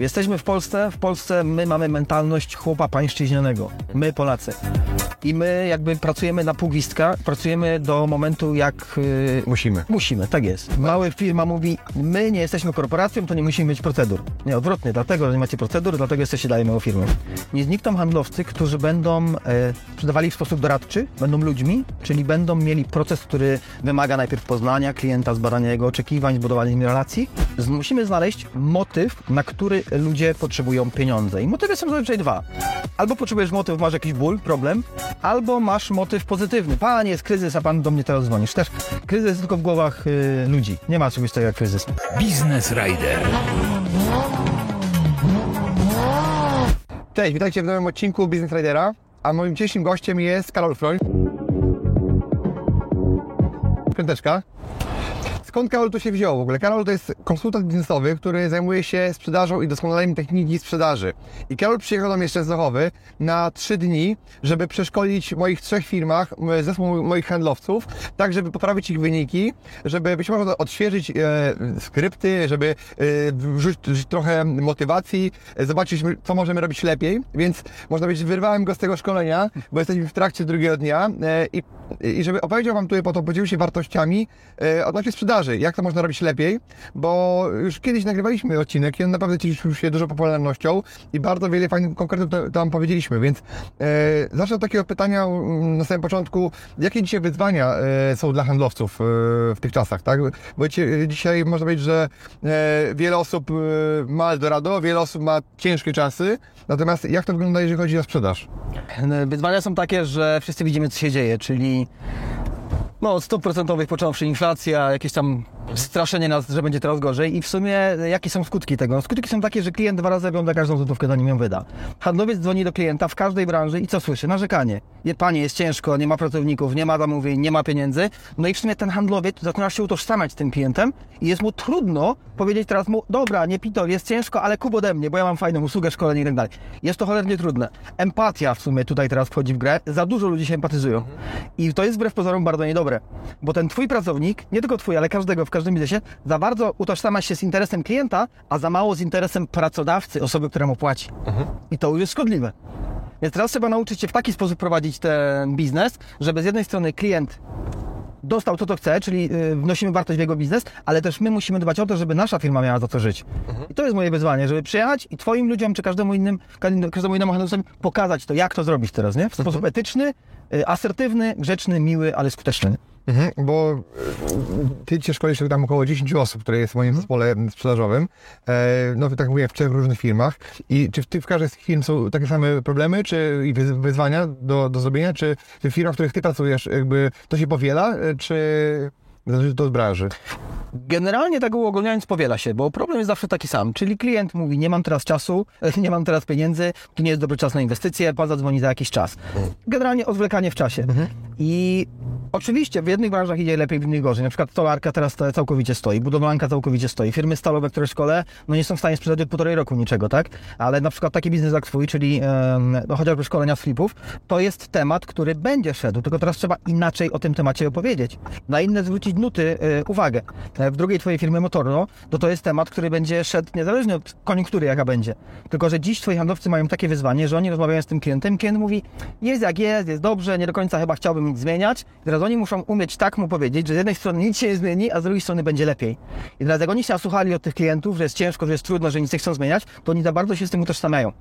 Jesteśmy w Polsce. W Polsce my mamy mentalność chłopa pańszczyźnianego. My, Polacy. I my jakby pracujemy na pół gwizdka, pracujemy do momentu jak... Yy, Musimy. musimy, tak jest. Mała firma mówi, my nie jesteśmy korporacją, to nie musimy mieć procedur. Nie, odwrotnie, dlatego, że nie macie procedur, dlatego jesteście dalej małą firmą. Nie znikną handlowcy, którzy będą e, sprzedawali w sposób doradczy, będą ludźmi, czyli będą mieli proces, który wymaga najpierw poznania klienta, zbadania jego oczekiwań, zbudowania z nim relacji. Musimy znaleźć motyw, na który ludzie potrzebują pieniądze. I motywy są zazwyczaj dwa. Albo potrzebujesz motyw, masz jakiś ból, problem, albo masz motyw pozytywny. Panie, jest kryzys, a pan do mnie teraz dzwonisz. Też kryzys jest tylko w głowach y, ludzi. Nie ma czegoś takiego jak kryzys. Business Rider. Cześć, witajcie w nowym odcinku Business Ridera, a moim dzisiejszym gościem jest Karol Froń. Piąteczka. Skąd Karol tu się wziął w ogóle? Karol to jest konsultant biznesowy, który zajmuje się sprzedażą i doskonaleniem techniki sprzedaży. I Karol przyjechał do mnie z Częstochowy na trzy dni, żeby przeszkolić w moich trzech firmach zespół moich handlowców, tak żeby poprawić ich wyniki, żeby być może odświeżyć e, skrypty, żeby e, wrzucić trochę motywacji, e, zobaczyć, co możemy robić lepiej. Więc można powiedzieć, wyrwałem go z tego szkolenia, bo jesteśmy w trakcie drugiego dnia e, i, i żeby opowiedział Wam tutaj po to, podzielił się wartościami e, odnośnie sprzedaży, jak to można robić lepiej, bo już kiedyś nagrywaliśmy odcinek i on naprawdę cieszył się dużą popularnością i bardzo wiele fajnych konkretów ta- tam powiedzieliśmy, więc e, zacznę od takiego pytania mm, na samym początku, jakie dzisiaj wyzwania e, są dla handlowców e, w tych czasach, tak? Bo ci- dzisiaj można powiedzieć, że e, wiele osób e, ma Eldorado, wiele osób ma ciężkie czasy, natomiast jak to wygląda, jeżeli chodzi o sprzedaż? Wyzwania są takie, że wszyscy widzimy, co się dzieje, czyli no, od stóp procentowych począwszy inflacja, jakieś tam straszenie nas, że będzie teraz gorzej i w sumie jakie są skutki tego? Skutki są takie, że klient dwa razy ogląda każdą złotówkę, zanim ją wyda. Handlowiec dzwoni do klienta w każdej branży i co słyszy? Narzekanie. Panie, jest ciężko, nie ma pracowników, nie ma zamówień, nie ma pieniędzy. No i w sumie ten handlowiec zaczyna się utożsamiać z tym klientem i jest mu trudno powiedzieć teraz mu, dobra, nie pitol, jest ciężko, ale kup ode mnie, bo ja mam fajną usługę, szkolenie i tak dalej. Jest to cholernie trudne. Empatia w sumie tutaj teraz wchodzi w grę. Za dużo ludzi się empatyzują. I to jest wbrew pozorom bardzo niedobre, bo ten twój pracownik, nie tylko twój, ale każdego w każdym biznesie, za bardzo utożsamia się z interesem klienta, a za mało z interesem pracodawcy, osoby, która mu płaci. I to już jest szkodliwe. Więc teraz trzeba nauczyć się w taki sposób prowadzić ten biznes, żeby z jednej strony klient dostał to, co chce, czyli y, wnosimy wartość w jego biznes, ale też my musimy dbać o to, żeby nasza firma miała za co żyć. I to jest moje wyzwanie, żeby przyjechać i Twoim ludziom, czy każdemu innym, ka- każdemu innemu handlowcowi pokazać to, jak to zrobić teraz, nie? W sposób etyczny, y, asertywny, grzeczny, miły, ale skuteczny. Mhm, bo e, ty cię szkolisz tam około 10 osób, które jest w moim zespole sprzedażowym. E, no tak mówię, w trzech różnych firmach. I czy w, ty, w każdej z tych firm są takie same problemy, czy i wyz- wyzwania do, do zrobienia, czy w firmach, w których ty pracujesz, jakby to się powiela, e, czy to od branży? Generalnie tak uogólniając powiela się, bo problem jest zawsze taki sam, czyli klient mówi, nie mam teraz czasu, nie mam teraz pieniędzy, to nie jest dobry czas na inwestycje, pan zadzwoni za jakiś czas. Generalnie odwlekanie w czasie. I oczywiście w jednych branżach idzie lepiej, w innych gorzej. Na przykład stolarka teraz całkowicie stoi, budowlanka całkowicie stoi, firmy stalowe, które szkole, no nie są w stanie sprzedać od półtorej roku niczego, tak? Ale na przykład taki biznes jak twój, czyli no, chociażby szkolenia z flipów, to jest temat, który będzie szedł, tylko teraz trzeba inaczej o tym temacie opowiedzieć. Na inne zwrócić nuty e, uwagę. E, W drugiej twojej firmie Motorno, to to jest temat, który będzie szedł niezależnie od koniunktury, jaka będzie. Tylko, że dziś twoi handlowcy mają takie wyzwanie, że oni rozmawiają z tym klientem, klient mówi, jest jak jest, jest dobrze, nie do końca chyba chciałbym nic zmieniać. I teraz oni muszą umieć tak mu powiedzieć, że z jednej strony nic się nie zmieni, a z drugiej strony będzie lepiej. I teraz jak oni się nasłuchali od tych klientów, że jest ciężko, że jest trudno, że nic nie chcą zmieniać, to oni za bardzo się z tym utożsamiają.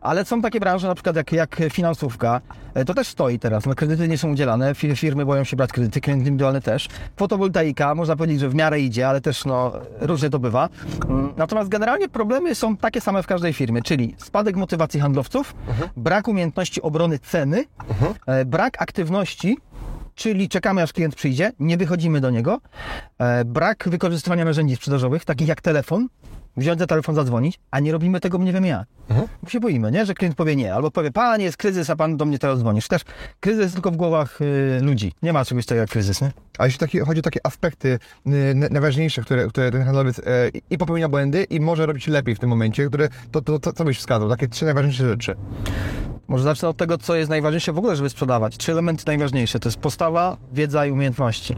Ale są takie branże, na przykład jak, jak finansówka, e, to też stoi teraz. No, kredyty nie są udzielane, fi- firmy boją się brać kredyty, klient indywidualny też. Fotowoltaika, można powiedzieć, że w miarę idzie, ale też no, różnie to bywa. Natomiast generalnie problemy są takie same w każdej firmie, czyli spadek motywacji handlowców, brak umiejętności obrony ceny, e, brak aktywności, czyli czekamy aż klient przyjdzie, nie wychodzimy do niego, e, brak wykorzystywania narzędzi sprzedażowych, takich jak telefon, wziąć za telefon, zadzwonić, a nie robimy tego, nie wiem jak. Bo się boimy, nie? Że klient powie nie, albo powie, panie, jest kryzys, a pan do mnie teraz dzwonisz. Też kryzys tylko w głowach y, ludzi. Nie ma czegoś takiego jak kryzys, nie? A jeśli taki, chodzi o takie aspekty y, na- najważniejsze, które, które ten handlowiec y, i popełnia błędy i może robić lepiej w tym momencie, które, to, to, to co byś wskazał? Takie trzy najważniejsze rzeczy. Może zacznę od tego, co jest najważniejsze w ogóle, żeby sprzedawać. Trzy elementy najważniejsze. To jest postawa, wiedza i umiejętności.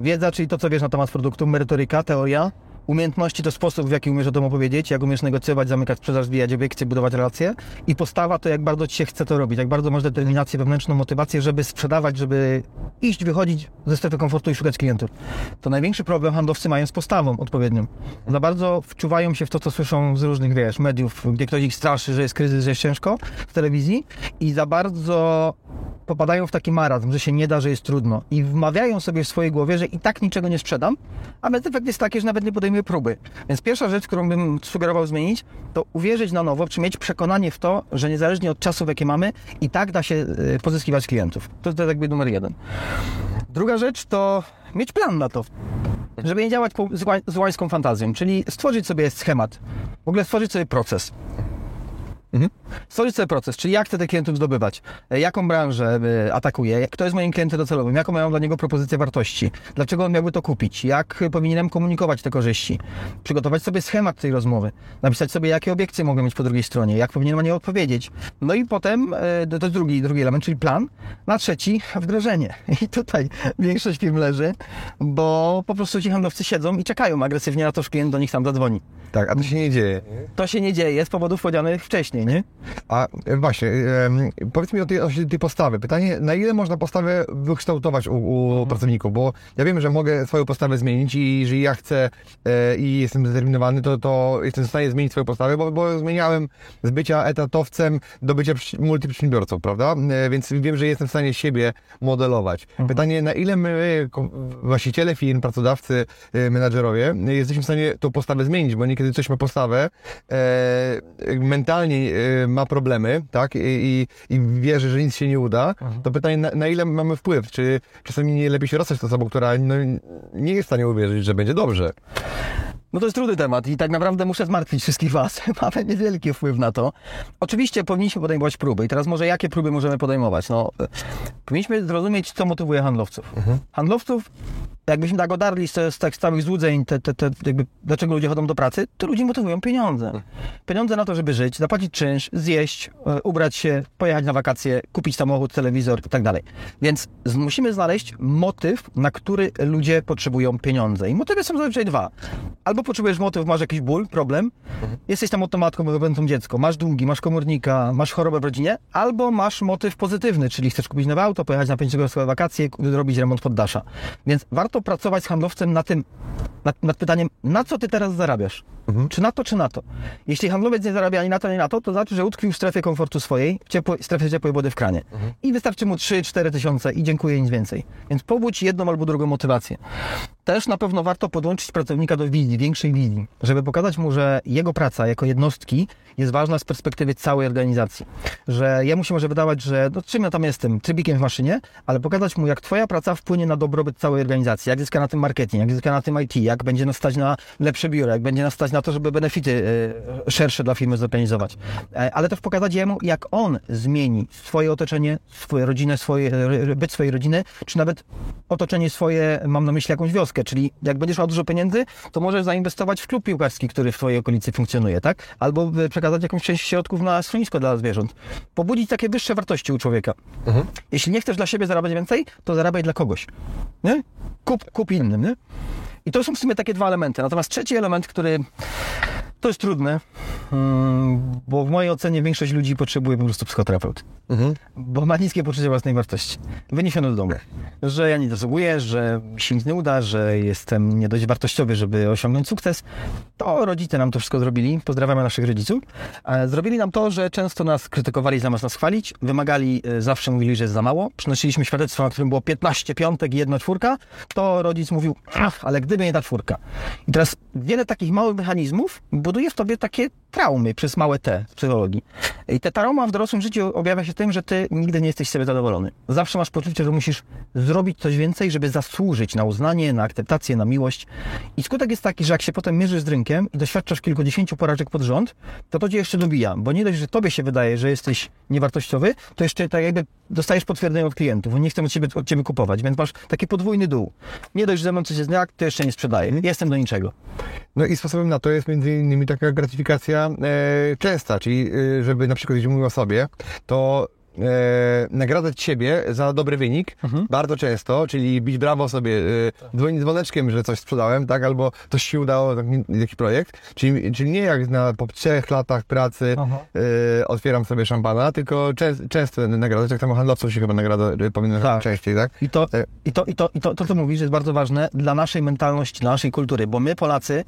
Wiedza, czyli to, co wiesz na temat produktu, merytoryka, teoria. Umiejętności to sposób, w jaki umiesz o tym opowiedzieć, jak umiesz negocjować, zamykać sprzedaż, zbijać obiekcje, budować relacje. I postawa to, jak bardzo ci się chce to robić, jak bardzo masz determinację, wewnętrzną motywację, żeby sprzedawać, żeby iść, wychodzić ze strefy komfortu i szukać klientów. To największy problem handlowcy mają z postawą odpowiednią. Za bardzo wczuwają się w to, co słyszą z różnych, wiesz, mediów, gdzie ktoś ich straszy, że jest kryzys, że jest ciężko w telewizji i za bardzo popadają w taki marazm, że się nie da, że jest trudno i wmawiają sobie w swojej głowie, że i tak niczego nie sprzedam, a efekt jest taki, że nawet nie próby. Więc pierwsza rzecz, którą bym sugerował zmienić, to uwierzyć na nowo, czy mieć przekonanie w to, że niezależnie od czasów, jakie mamy, i tak da się y, pozyskiwać klientów. To jest jakby numer jeden. Druga rzecz to mieć plan na to. Żeby nie działać z łańską fantazją, czyli stworzyć sobie schemat, w ogóle stworzyć sobie proces. Stworzyć sobie proces, czyli jak chcę tych klientów zdobywać, e, jaką branżę e, atakuję, kto jest moim klientem docelowym, jaką mają dla niego propozycję wartości, dlaczego on miałby to kupić, jak powinienem komunikować te korzyści, przygotować sobie schemat tej rozmowy, napisać sobie, jakie obiekcje mogę mieć po drugiej stronie, jak powinienem na nie odpowiedzieć. No i potem, e, to to jest drugi, drugi element, czyli plan, na trzeci wdrożenie. I tutaj większość firm leży, bo po prostu ci handlowcy siedzą i czekają agresywnie na to, że klient do nich tam zadzwoni. Tak, a to się nie dzieje. To się nie dzieje z powodów powiedzianych wcześniej, nie? A e, właśnie, powiedz mi o tej, o tej postawy. Pytanie, na ile można postawę wykształtować u, u pracowników? Bo ja wiem, że mogę swoją postawę zmienić i jeżeli ja chcę e, i jestem zdeterminowany, to, to jestem w stanie zmienić swoją postawę, bo, bo zmieniałem z bycia etatowcem do bycia multiprzedsiębiorcą, prawda? E, więc wiem, że jestem w stanie siebie modelować. Pytanie, na ile my, właściciele firm, pracodawcy, menadżerowie, jesteśmy w stanie tą postawę zmienić, bo niekiedy ktoś ma postawę, mentalnie e, ma problemy, tak, i, i, i wierzy, że nic się nie uda, to pytanie, na, na ile mamy wpływ? Czy czasami nie lepiej się rozstać z osobą, która no, nie jest w stanie uwierzyć, że będzie dobrze? No to jest trudny temat i tak naprawdę muszę zmartwić wszystkich Was. Mamy niewielki wpływ na to. Oczywiście powinniśmy podejmować próby i teraz może jakie próby możemy podejmować? No, powinniśmy zrozumieć, co motywuje handlowców. Handlowców, jakbyśmy tak odarli z, z tak stałych złudzeń, te, te, te, jakby, dlaczego ludzie chodzą do pracy, to ludzi motywują pieniądze. Pieniądze na to, żeby żyć, zapłacić czynsz, zjeść, e, ubrać się, pojechać na wakacje, kupić samochód, telewizor i tak dalej. Więc z, musimy znaleźć motyw, na który ludzie potrzebują pieniądze. I motywy są zazwyczaj dwa. Albo potrzebujesz motyw, masz jakiś ból, problem, jesteś samotną matką, wychowującą dziecko, masz długi, masz komornika, masz chorobę w rodzinie, albo masz motyw pozytywny, czyli chcesz kupić nowe auto, pojechać na pięciogwiazdkowe wakacje, ku- zrobić remont poddasza. Więc warto pracować z handlowcem na tym, nad, nad pytaniem, na co ty teraz zarabiasz? Czy na to, czy na to? Jeśli handlowiec nie zarabia ani na to, ani na to, to znaczy, że utkwił w strefie komfortu swojej, w ciepłej, strefie ciepłej wody w kranie. I wystarczy mu 3-4 tysiące i dziękuję, nic więcej. Więc pobudź jedną albo drugą motywację. Też na pewno warto podłączyć pracownika do wizji, większej wizji, żeby pokazać mu, że jego praca jako jednostki jest ważna z perspektywy całej organizacji. Że jemu się może wydawać, że no czym ja tam jestem, trybikiem w maszynie, ale pokazać mu, jak twoja praca wpłynie na dobrobyt całej organizacji, jak zyska na tym marketing, jak zyska na tym IT, jak będzie nas stać na lepsze biuro, jak będzie nas stać na to, żeby benefity e, szersze dla firmy zorganizować. E, ale też pokazać jemu, jak on zmieni swoje otoczenie, swoją rodzinę, swoje, e, byt swojej rodziny, czy nawet otoczenie swoje, mam na myśli jakąś wioskę, czyli jak będziesz miał dużo pieniędzy, to możesz zainwestować w klub piłkarski, który w twojej okolicy funkcjonuje, tak? Albo e, przekazać jakąś część środków na schronisko dla zwierząt. Pobudzić takie wyższe wartości u człowieka. Jeśli nie chcesz dla siebie zarabiać więcej, to zarabiaj dla kogoś. Nie? Kup, kup innym, nie? I to są w sumie takie dwa elementy. Natomiast trzeci element, który to jest trudne, mm, bo w mojej ocenie większość ludzi potrzebuje po prostu psychoterapeuty. Bo ma niskie poczucie własnej wartości. Wyniesione do domu. Że ja nie zasługuję, że mi się nic nie uda, że jestem nie dość wartościowy, żeby osiągnąć sukces. To rodzice nam to wszystko zrobili. Pozdrawiamy naszych rodziców. E, Zrobili nam to, że często nas krytykowali zamiast nas chwalić. Wymagali, e, zawsze mówili, że jest za mało. Przynosiliśmy świadectwo, na którym było 15 piątek i jedna czwórka. To rodzic mówił, ale gdyby nie ta czwórka. I teraz wiele takich małych mechanizmów buduje w tobie takie traumy przez małe T w psychologii. I ta trauma w dorosłym życiu objawia się tym, że ty nigdy nie jesteś z siebie zadowolony. Zawsze masz poczucie, że musisz zrobić coś więcej, żeby zasłużyć na uznanie, na akceptację, na miłość. I skutek jest taki, że jak się potem mierzysz z rynkiem i doświadczasz kilkudziesięciu porażek pod rząd, to to cię jeszcze dobija, bo nie dość, że tobie się wydaje, że jesteś niewartościowy, to jeszcze tak jakby dostajesz potwierdzenie od klientów, bo nie chcą od ciebie, od ciebie kupować, więc masz taki podwójny dół. Nie dość, że ze mną coś jest jak, to jeszcze nie sprzedaję. Jestem do niczego. No i sposobem na to jest między innymi taka gratyfikacja częsta, czyli e, żeby na przykład, jeśli mówimy o sobie, to e, nagradzać siebie za dobry wynik bardzo często, czyli bić brawo sobie, e, dzwonić dzwoneczkiem, że coś sprzedałem, tak, albo coś się udało, tak, jakiś projekt, czyli, czyli nie jak na, po trzech latach pracy e, otwieram sobie szampana, tylko czę, często nagradzać, tak samo handlowców się chyba nagradza, powinno Tak. częściej, tak? I to, E. i to, i to, i to, to, co mówisz, jest bardzo ważne dla naszej mentalności, dla naszej kultury, bo my, Polacy,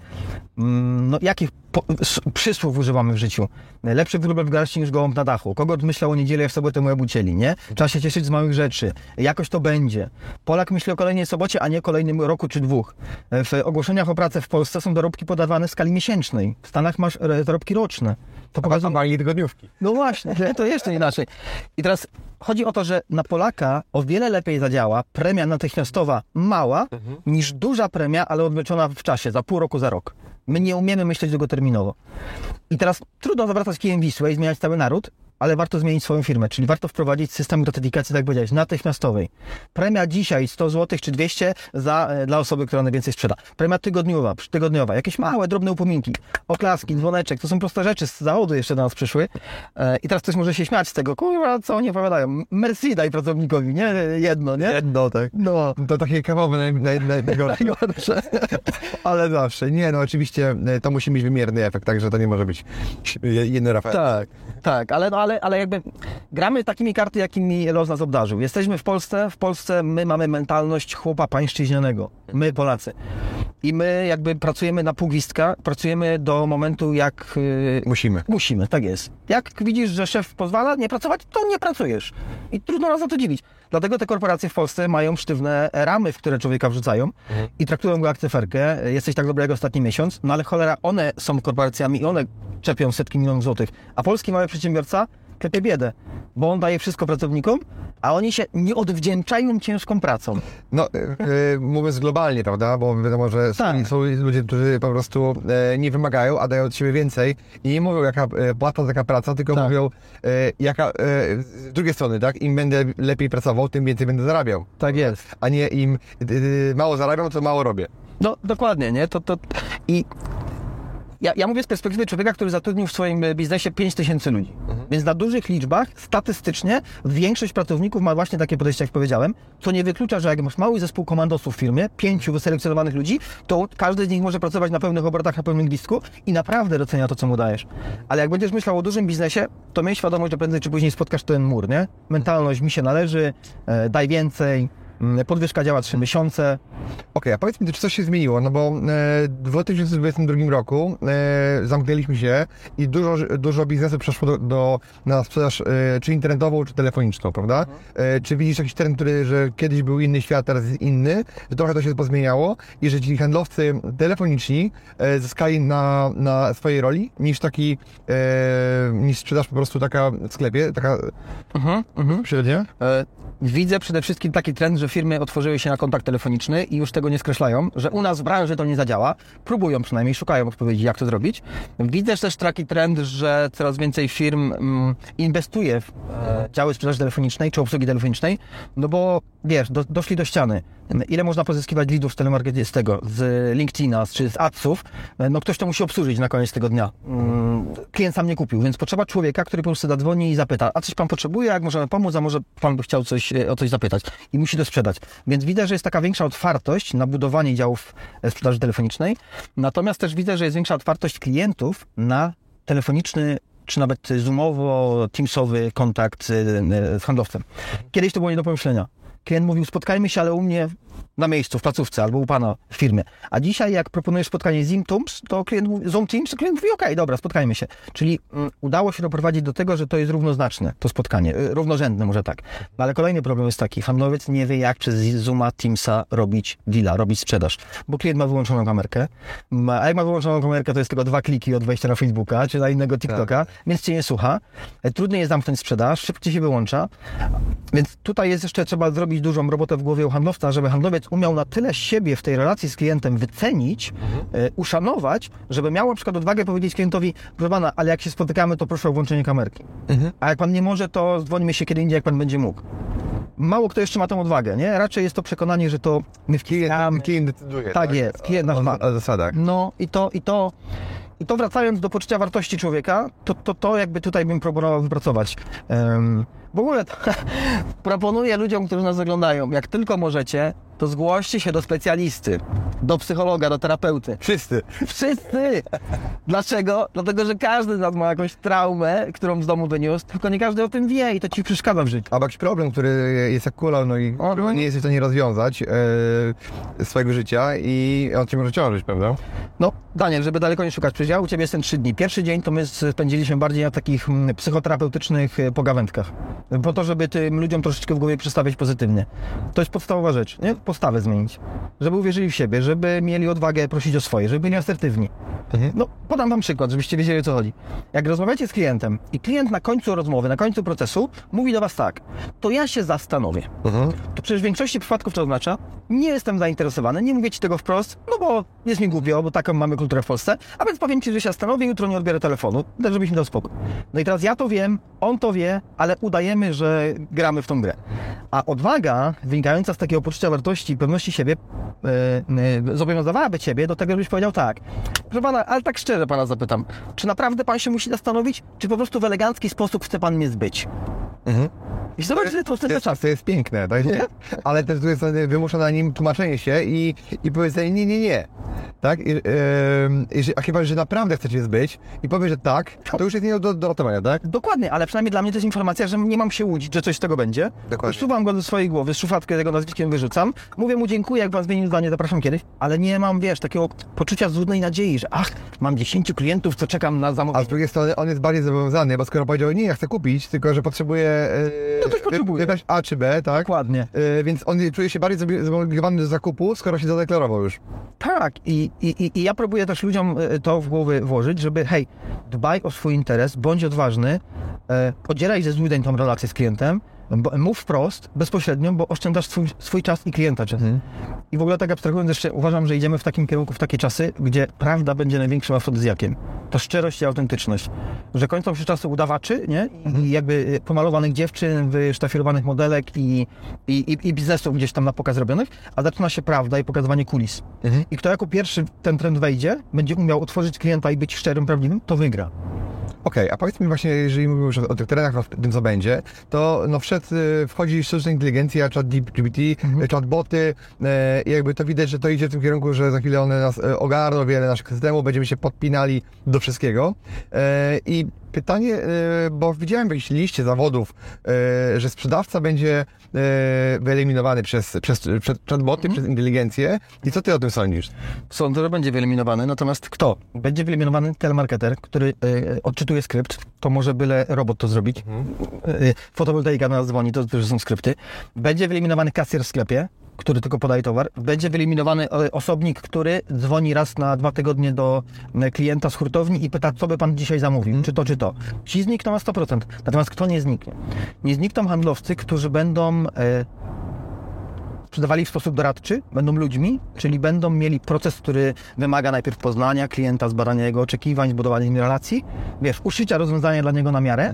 mm, no jakich po, s- przysłów używamy w życiu? Lepszy wróbel w garści niż gołąb na dachu. Kogo myślał o niedzielę, jak w sobotę mu obucieli, nie? Trzeba się cieszyć z małych rzeczy. Jakoś to będzie. Polak myśli o kolejnej sobocie, a nie kolejnym roku czy dwóch. W ogłoszeniach o pracę w Polsce są dorobki podawane w skali miesięcznej. W Stanach masz e, dorobki roczne. To pokazuje, Mali tygodniówki. no właśnie, to jeszcze inaczej. I teraz chodzi o to, że na Polaka o wiele lepiej zadziała premia natychmiastowa mała niż duża premia, ale odwleczona w czasie, za pół roku, za rok. My nie umiemy myśleć długoterminowo. I teraz trudno zawracać kijem Wisłę i zmieniać cały naród, ale warto zmienić swoją firmę, czyli warto wprowadzić system gratyfikacji, tak jak powiedziałeś, natychmiastowej. Premia dzisiaj 100 zł czy 200 za, e, dla osoby, która najwięcej sprzeda. Premia tygodniowa, tygodniowa, jakieś małe, drobne upominki, oklaski, dzwoneczek, to są proste rzeczy, z zawodu jeszcze do nas przyszły. E, I teraz ktoś może się śmiać z tego, kurwa, co oni opowiadają. Merci daj pracownikowi, nie? Jedno, nie? Jedno, tak. No, To takie kawowe naj, naj, naj, najgorsze. najgorsze. Ale zawsze. Nie, no oczywiście e, to musi mieć wymierny efekt, także to nie może być jedno Rafael. Tak, tak, ale, no, ale, ale jakby gramy takimi karty, jakimi los nas obdarzył. Jesteśmy w Polsce, w Polsce my mamy mentalność chłopa pańszczyźnianego, my Polacy. I my jakby pracujemy na pół gwizdka, pracujemy do momentu jak... Yy, Musimy. Musimy, tak jest. Jak widzisz, że szef pozwala nie pracować, to nie pracujesz. I trudno nas za to dziwić. Dlatego te korporacje w Polsce mają sztywne ramy, w które człowieka wrzucają i traktują go jak cyferkę. Jesteś tak dobry jak ostatni miesiąc, no ale cholera, one są korporacjami i one czepią setki milionów złotych. A polski mały przedsiębiorca klepie biedę, bo on daje wszystko pracownikom, a oni się nie odwdzięczają ciężką pracą. No, e, mówiąc globalnie, prawda, bo wiadomo, że są, Tak. są ludzie, którzy po prostu e, nie wymagają, a dają od siebie więcej i nie mówią, jaka płata, taka praca, tylko Tak. mówią, jaka, z drugiej strony, tak, im będę lepiej pracował, tym więcej będę zarabiał. Tak jest. A nie im mało zarabiam, to mało robię. No, dokładnie, nie? To, to... I ja, ja mówię z perspektywy człowieka, który zatrudnił w swoim e, biznesie 5 tysięcy ludzi. Więc na dużych liczbach, statystycznie, większość pracowników ma właśnie takie podejście, jak powiedziałem, co nie wyklucza, że jak masz mały zespół komandosów w firmie, pięciu wyselekcjonowanych ludzi, to każdy z nich może pracować na pełnych obrotach, na pełnym gwizdku i naprawdę docenia to, co mu dajesz. Ale jak będziesz myślał o dużym biznesie, to miej świadomość, że prędzej czy później spotkasz ten mur, nie? Mentalność mi się należy, e, daj więcej, podwyżka działa 3 miesiące, Okej, a powiedz mi, czy coś się zmieniło? No bo e, w 2022 roku e, zamknęliśmy się i dużo, dużo biznesu przeszło do, do, na sprzedaż e, czy internetową, czy telefoniczną, prawda? E, czy widzisz jakiś trend, który, że kiedyś był inny świat, teraz jest inny, że trochę to się pozmieniało i że ci handlowcy telefoniczni zyskali na, na swojej roli niż taki, niż sprzedaż po prostu taka w sklepie, taka Mhm, mhm. średnia? Widzę przede wszystkim taki trend, że firmy otworzyły się na kontakt telefoniczny i już tego nie skreślają, że u nas w branży to nie zadziała. Próbują przynajmniej, szukają odpowiedzi, jak to zrobić. Widzę też taki trend, że coraz więcej firm mm, inwestuje w e, działy sprzedaży telefonicznej czy obsługi telefonicznej, no bo wiesz, do, doszli do ściany. Ile można pozyskiwać leadów z telemarketingu, z tego, z LinkedIna czy z adsów, e, no ktoś to musi obsłużyć na koniec tego dnia. Mm, Klient sam nie kupił, więc potrzeba człowieka, który po prostu zadzwoni i zapyta, a coś pan potrzebuje, jak możemy pomóc, a może pan by chciał coś, e, o coś zapytać i musi to sprzedać. Więc widzę, że jest taka większa otwartość na budowanie działów e, sprzedaży telefonicznej, natomiast też widzę, że jest większa otwartość klientów na telefoniczny czy nawet zoomowo, teamsowy kontakt z, e, handlowcem. Kiedyś to było nie do pomyślenia. Klient mówił, spotkajmy się, ale u mnie na miejscu, w placówce albo u pana w firmie. A dzisiaj jak proponujesz spotkanie z Zoom Teams, to klient mówi, Zoom Teams, to klient mówi, okej, dobra, spotkajmy się. Czyli mm, udało się doprowadzić do tego, że to jest równoznaczne, to spotkanie, y, równorzędne może tak. No, ale kolejny problem jest taki, handlowiec nie wie jak przez Zooma, Teamsa robić deala, robić sprzedaż, bo klient ma wyłączoną kamerkę, a jak ma wyłączoną kamerkę, to jest tylko dwa kliki od wejścia na Facebooka, czy na innego TikToka, więc cię nie słucha. E, Trudniej jest zamknąć sprzedaż, szybciej się wyłącza. Więc tutaj jest jeszcze trzeba zrobić dużą robotę w głowie u handlowca, żeby handlowiec umiał na tyle siebie w tej relacji z klientem wycenić, e, uszanować, żeby miał na przykład odwagę powiedzieć klientowi, proszę pana, ale jak się spotykamy, to proszę o włączenie kamerki. A jak pan nie może, to dzwońmy się kiedy indziej, jak pan będzie mógł. Mało kto jeszcze ma tę odwagę, nie? Raczej jest to przekonanie, że to my wciskamy. Klient decyduje. Tak jest, klient nas ma. o zasadach. No i to, i to, i to wracając do poczucia wartości człowieka, to, to, to jakby tutaj bym próbował wypracować. Em, w ogóle to, proponuję ludziom, którzy nas oglądają, jak tylko możecie, to zgłoście się do specjalisty, do psychologa, do terapeuty. Wszyscy. Wszyscy! Dlaczego? Dlatego, że każdy z nas ma jakąś traumę, którą z domu wyniósł, tylko nie każdy o tym wie i to ci przeszkadza w życiu. Albo jakiś problem, który jest jak kulą, no i O, nie jesteś w stanie rozwiązać e, swojego życia i on cię może ciążyć, prawda? No, Daniel, żeby daleko nie szukać, ja u Ciebie jestem trzy dni. Pierwszy dzień to my spędziliśmy bardziej na takich mm, psychoterapeutycznych e, pogawędkach. Po to, żeby tym ludziom troszeczkę w głowie przestawiać pozytywnie. To jest podstawowa rzecz, nie? Postawę zmienić. Żeby uwierzyli w siebie, żeby mieli odwagę prosić o swoje, żeby byli asertywni. No, podam Wam przykład, żebyście wiedzieli o co chodzi. Jak rozmawiacie z klientem i klient na końcu rozmowy, na końcu procesu mówi do Was tak, to ja się zastanowię. To przecież w większości przypadków to oznacza, nie jestem zainteresowany, nie mówię Ci tego wprost, no bo jest mi głupio, bo taką mamy kulturę w Polsce, a więc powiem Ci, że się zastanowię, jutro nie odbiorę telefonu, tak żebyś mi dał spokój. No i teraz ja to wiem, on to wie, ale udajemy, że gramy w tą grę. A odwaga wynikająca z takiego poczucia wartości i pewności siebie e, zobowiązywałaby Ciebie do tego, żebyś powiedział tak, proszę Pana, ale tak szczerze Pana zapytam, czy naprawdę Pan się musi zastanowić, czy po prostu w elegancki sposób chce Pan mnie zbyć? I zobacz, to wtedy to jest piękne, tak? Nie? ale też z drugiej strony wymusza na nim tłumaczenie się i, i powiedzenie nie, nie, nie. Tak? I, jeżeli- a chyba, że naprawdę chcecie zbyć i powie, że tak, to już jest nie do, do ratowania, tak? Dokładnie, ale przynajmniej dla mnie to jest informacja, że nie mam się łudzić, że coś z tego będzie. Dokładnie. Wsuwam go do swojej głowy, z szufladkę tego nazwiskiem wyrzucam. Mówię mu dziękuję, jak pan zmienił zdanie, zapraszam kiedyś. Ale nie mam, wiesz, takiego poczucia złudnej nadziei, że ach, mam 10 klientów, co czekam na A zamówienie. z drugiej strony on jest bardziej zobowiązany, bo skoro powiedział, nie, ja chcę kupić, tylko że potrzebuje e, No też potrzebuje. wybrać A czy B, tak? Dokładnie. E, więc on czuje się bardziej zobligowany do zakupu, skoro się zadeklarował już. Tak, i, i, i- i ja próbuję też ludziom e, to w głowy włożyć, żeby hej, dbaj o swój interes, bądź odważny, e, odzieraj ze złudzeń tą relację z klientem, mów wprost, bezpośrednio, bo oszczędzasz swój, swój czas i klienta czas. I w ogóle tak abstrahując jeszcze, uważam, że idziemy w takim kierunku, w takie czasy, gdzie prawda będzie największym afrodyzjakiem. To szczerość i autentyczność. Że kończą się czasy udawaczy, nie? I, i jakby y, pomalowanych dziewczyn, wysztafirowanych modelek i, i, i, biznesów gdzieś tam na pokaz robionych, a zaczyna się prawda i pokazywanie kulis. I kto jako pierwszy ten trend wejdzie, będzie umiał otworzyć klienta i być szczerym, prawdziwym, to wygra. Okej, a powiedz mi właśnie, jeżeli mówimy już o, o tych terenach, o tym co będzie, to no wszedł, y, wchodzi sztuczna inteligencja, chat GPT, Mhm. chatboty e, i jakby to widać, że to idzie w tym kierunku, że za chwilę one nas e, ogarną, wiele naszych systemów, będziemy się podpinali do wszystkiego. E, I pytanie, e, bo widziałem w jakiejś liście zawodów, e, że sprzedawca będzie e, wyeliminowany przez, przez, przez chatboty, Mhm. przez inteligencję. I co ty o tym sądzisz? Sądzę, że będzie wyeliminowany, natomiast kto? Będzie wyeliminowany telemarketer, który odczytuje skrypt, to może byle robot to zrobić. Y, fotowoltaika na nas dzwoni, to też są skrypty. Będzie wyeliminowany kasjer w sklepie, który tylko podaje towar. Będzie wyeliminowany e, osobnik, który dzwoni raz na dwa tygodnie do e, klienta z hurtowni i pyta, co by pan dzisiaj zamówił, czy to, czy to. Ci znikną na 100%. Natomiast kto nie zniknie? Nie znikną handlowcy, którzy będą e, sprzedawali w sposób doradczy, będą ludźmi, czyli będą mieli proces, który wymaga najpierw poznania klienta, zbadania jego oczekiwań, zbudowania z nim relacji, wiesz, uszycia rozwiązania dla niego na miarę,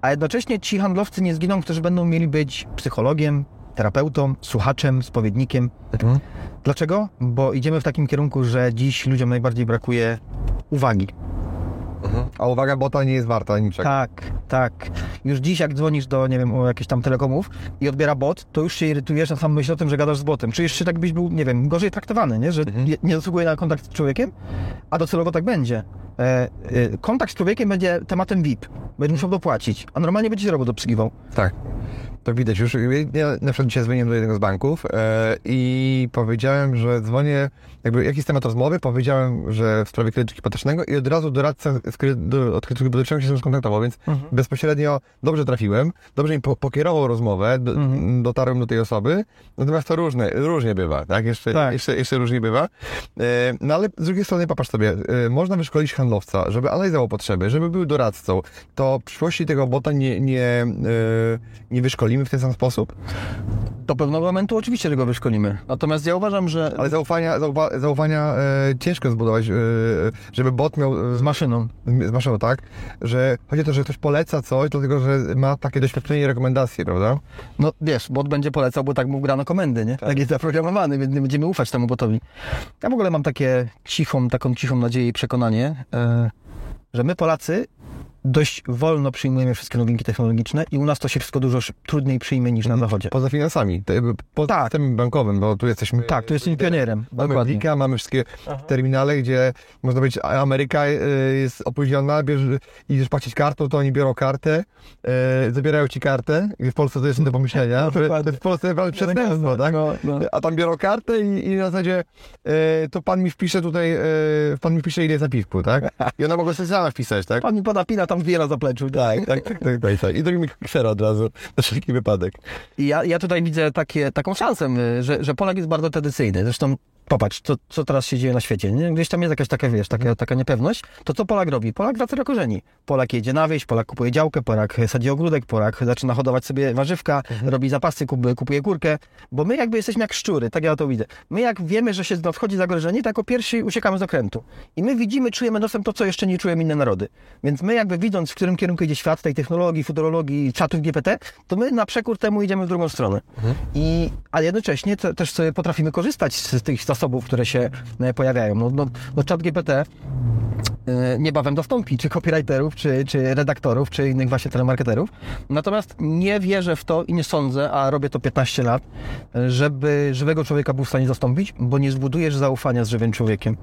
a jednocześnie ci handlowcy nie zginą, którzy będą mieli być psychologiem, terapeutą, słuchaczem, spowiednikiem. Dlaczego? Bo idziemy w takim kierunku, że dziś ludziom najbardziej brakuje uwagi. A uwaga, bota nie jest warta niczego. Tak, tak. Już dziś jak dzwonisz do, nie wiem, o jakichś tam telekomów i odbiera bot, to już się irytujesz na sam myśl o tym, że gadasz z botem. Czujesz się tak, byś był, nie wiem, gorzej traktowany, nie? Że nie, nie zasługuje na kontakt z człowiekiem, a docelowo tak będzie. E, e, kontakt z człowiekiem będzie tematem VIP. Będziesz musiał dopłacić, a normalnie będzie się robot obsługiwał. Tak. To widać już. Ja na przykład dzisiaj dzwoniłem do jednego z banków e, i powiedziałem, że dzwonię, jakby jaki jest temat rozmowy, powiedziałem, że w sprawie kredytu hipotecznego i od razu doradca z kredytu, od kredytu hipotecznego się skontaktował, więc Mhm. bezpośrednio dobrze trafiłem, dobrze mi po, pokierował rozmowę, do, Mhm. dotarłem do tej osoby, natomiast to różne, różnie bywa, tak? Jeszcze, Tak. Jeszcze, jeszcze różnie bywa. E, no ale z drugiej strony, popatrz sobie, e, można wyszkolić handlowca, żeby analizował potrzeby, żeby był doradcą, to w przyszłości tego bota nie, nie, nie wyszkolimy w ten sam sposób. Do pewnego momentu oczywiście, że go wyszkolimy. Natomiast ja uważam, że Ale zaufania, zaufa, zaufania e, ciężko zbudować, e, żeby bot miał e, z maszyną. z maszyną, tak? Że chodzi o to, że ktoś poleca coś, dlatego że ma takie doświadczenie i rekomendacje, prawda? No wiesz, bot będzie polecał, bo tak mu grano komendy, nie? Tak. jest zaprogramowany, więc nie będziemy ufać temu botowi. Ja w ogóle mam takie cichą, taką cichą nadzieję i przekonanie, e, że my Polacy dość wolno przyjmujemy wszystkie nowinki technologiczne i u nas to się wszystko dużo trudniej przyjmie niż na zachodzie. Poza finansami, te, poza Tak. systemem bankowym, bo tu jesteśmy... Tak, tu jesteśmy pionierem. Mamy Dokładnie. Blika, mamy wszystkie terminale, gdzie można być, a Ameryka y, jest opóźniona, bierz, idziesz płacić kartą, to oni biorą kartę, y, zabierają ci kartę, w Polsce to jest do pomyślenia, w Polsce wręcz przestępstwo, tak? No, no. A tam biorą kartę i, i na zasadzie y, to pan mi wpisze tutaj, y, pan mi wpisze ile jest na piwku, tak? I ona mogła sobie sama wpisać, tak? Pan mi poda pina tam wiele zapleczu. Tak, tak, tak, tak, tak, tak. I mi ksera od razu, na wszelki wypadek. I ja, ja tutaj widzę takie, taką szansę, y, że, że Polak jest bardzo tradycyjny. Zresztą popatrz, co, co teraz się dzieje na świecie. Nie? Gdzieś tam jest jakaś taka, wiesz, taka, taka niepewność. To co Polak robi? Polak wraca korzeni. Polak jedzie na wieś, Polak kupuje działkę, Polak sadzi ogródek, Polak zaczyna hodować sobie warzywka, robi zapasy, kup, kupuje kurkę. Bo my jakby jesteśmy jak szczury, tak ja to widzę. My jak wiemy, że się nadchodzi zagrożenie, to jako pierwsi uciekamy z okrętu. I my widzimy, czujemy nosem to, co jeszcze nie czują inne narody. Więc my jakby widząc, w którym kierunku idzie świat, tej technologii, futurologii, czatów GPT, to my na przekór temu idziemy w drugą stronę. I, ale jednocześnie te, też sobie potrafimy korzystać z tych zasobów, które się e, pojawiają. No, no, no GPT e, niebawem dostąpi, czy copywriterów, czy, czy redaktorów, czy innych właśnie telemarketerów. Natomiast nie wierzę w to i nie sądzę, a robię to 15 lat, żeby żywego człowieka był w stanie zastąpić, bo nie zbudujesz zaufania z żywym człowiekiem.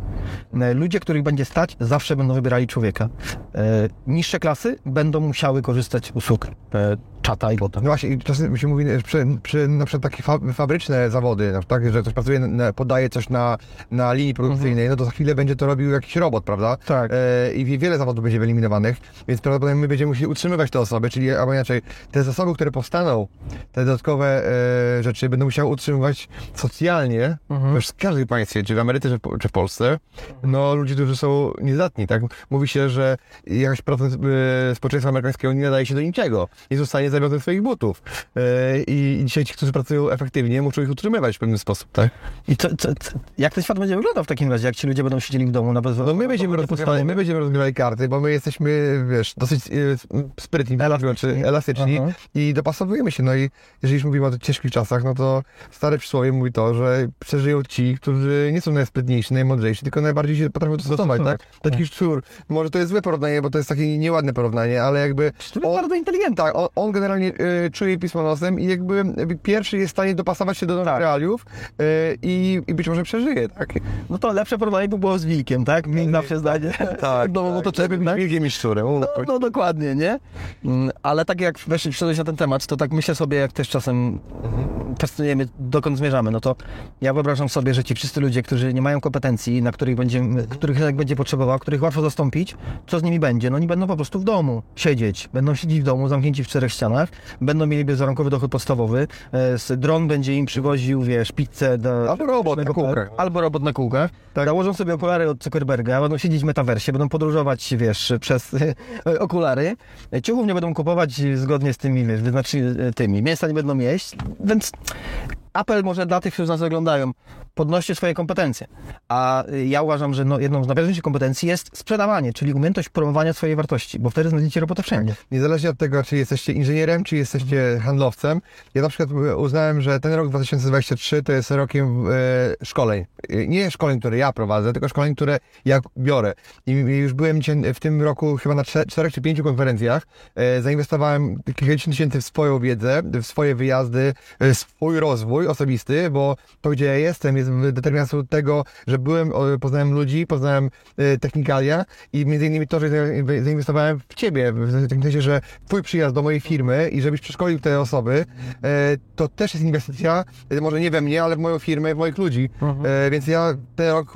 E, Ludzie, których będzie stać, zawsze będą wybierali człowieka. E, Niższe klasy będą musiały korzystać z usług e, czata i bota. No właśnie, czasem się mówi, że przy, przy na przykład takie fa fabryczne zawody, tak, że ktoś pracuje, podaje coś na, na linii produkcyjnej, no to za chwilę będzie to robił jakiś robot, prawda? Tak. E, I wie- wiele zawodów będzie wyeliminowanych, więc prawdopodobnie my będziemy musieli utrzymywać te osoby, czyli albo inaczej, te zasoby, które powstaną, te dodatkowe e, rzeczy będą musiały utrzymywać socjalnie, Mhm. w każdym państwie, czy w Ameryce, czy w, czy w Polsce, no ludzie, którzy są niezdatni, tak? Mówi się, że jakaś procent e, społeczeństwa amerykańskiego nie nadaje się do niczego, nie zostanie zawiodły swoich butów. E, I dzisiaj ci, którzy pracują efektywnie, muszą ich utrzymywać w pewien sposób, tak? I co, co, co, jak ten świat będzie wyglądał w takim razie, jak ci ludzie będą siedzieli w domu na bez... No my będziemy, rozgrywali, my będziemy rozgrywali karty, bo my jesteśmy, wiesz, dosyć e, sprytni, Elastyczni. czy elastyczni Aha. i dopasowujemy się. No i jeżeli już mówimy o tych ciężkich czasach, no to stare przysłowie mówi to, że przeżyją ci, którzy nie są najsprytniejsi, najmądrzejsi, tylko najbardziej się potrafią dostosować, tak? Taki szczur. Może to jest złe porównanie, bo to jest takie nieładne porównanie, ale jakby... To jest bardzo inteligentny. Tak, on, on generalnie e, czuje pismo nosem i jakby pierwszy jest w stanie dopasować się do nowych Tak. realiów e, i, i być może przeżyje, tak? No to lepsze porównanie by było z wilkiem, tak? Wilk zawsze zdanie. Tak, no, no to żeby być tak? wilkiem i szczurem. No, no dokładnie, nie? Mm, Ale tak jak weszli, wszedłeś na ten temat, to tak myślę sobie, jak też czasem testujemy, dokąd zmierzamy, no to ja wyobrażam sobie, że ci wszyscy ludzie, którzy nie mają kompetencji, na których będzie, których rynek będzie potrzebował, których łatwo zastąpić, co z nimi będzie? No oni będą po prostu w domu siedzieć, będą siedzieć w domu, zamknięci w czterech ścianach, będą mieli bezwarunkowy dochód podstawowy, e, z- dron będzie im przywoził, wiesz, pizzę do... Albo robot na kółkach. Albo robot na kółkach. Tak. Założą sobie okulary od Zuckerberga, będą siedzieć w metaversie, będą podróżować, wiesz, przez okulary. Ciuchów nie będą kupować zgodnie z tymi, wiesz, wyznaczy tymi. Mięsa nie będą jeść, więc apel może dla tych, którzy nas oglądają, podnoście swoje kompetencje. A ja uważam, że no, jedną z najważniejszych kompetencji jest sprzedawanie, czyli umiejętność promowania swojej wartości, bo wtedy znajdziecie robotę wszędzie. Niezależnie od tego, czy jesteście inżynierem, czy jesteście handlowcem, ja na przykład uznałem, że ten rok 2023 to jest rokiem e, szkoleń. E, Nie szkoleń, które ja prowadzę, tylko szkoleń, które ja biorę. I już byłem w tym roku chyba na czte- czterech czy pięciu konferencjach. E, zainwestowałem kilkadziesiąt tysięcy w swoją wiedzę, w swoje wyjazdy, e, swój rozwój osobisty, bo to, gdzie ja jestem, jest determinacją tego, że byłem, poznałem ludzi, poznałem e, technikalia i między innymi to, że zain- zainwestowałem w ciebie, w takim sensie, że twój przyjazd do mojej firmy i żebyś przeszkolił te osoby, e, to też jest inwestycja, e, może nie we mnie, ale w moją firmę, w moich ludzi, e, więc ja ten rok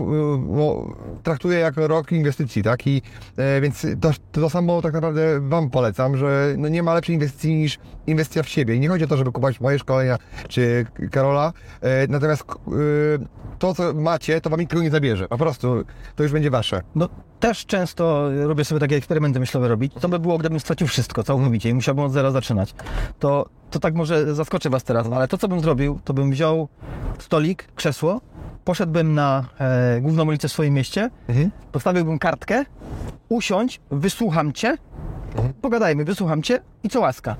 no, traktuję jako rok inwestycji, tak, i więc to, to samo tak naprawdę wam polecam, że no, nie ma lepszej inwestycji niż inwestycja w siebie. I nie chodzi o to, żeby kupować moje szkolenia czy Karola, e, natomiast e, to, co macie, to wam nikt nie zabierze, po prostu to już będzie wasze. No też często robię sobie takie eksperymenty myślowe robić. Co by było, gdybym stracił wszystko, całkowicie i musiałbym od zera zaczynać. To, to tak może zaskoczę was teraz, ale to co bym zrobił, to bym wziął stolik, krzesło, poszedłbym na e, główną ulicę w swoim mieście, postawiłbym kartkę, usiądź, wysłucham cię, pogadajmy, wysłucham cię i co łaska.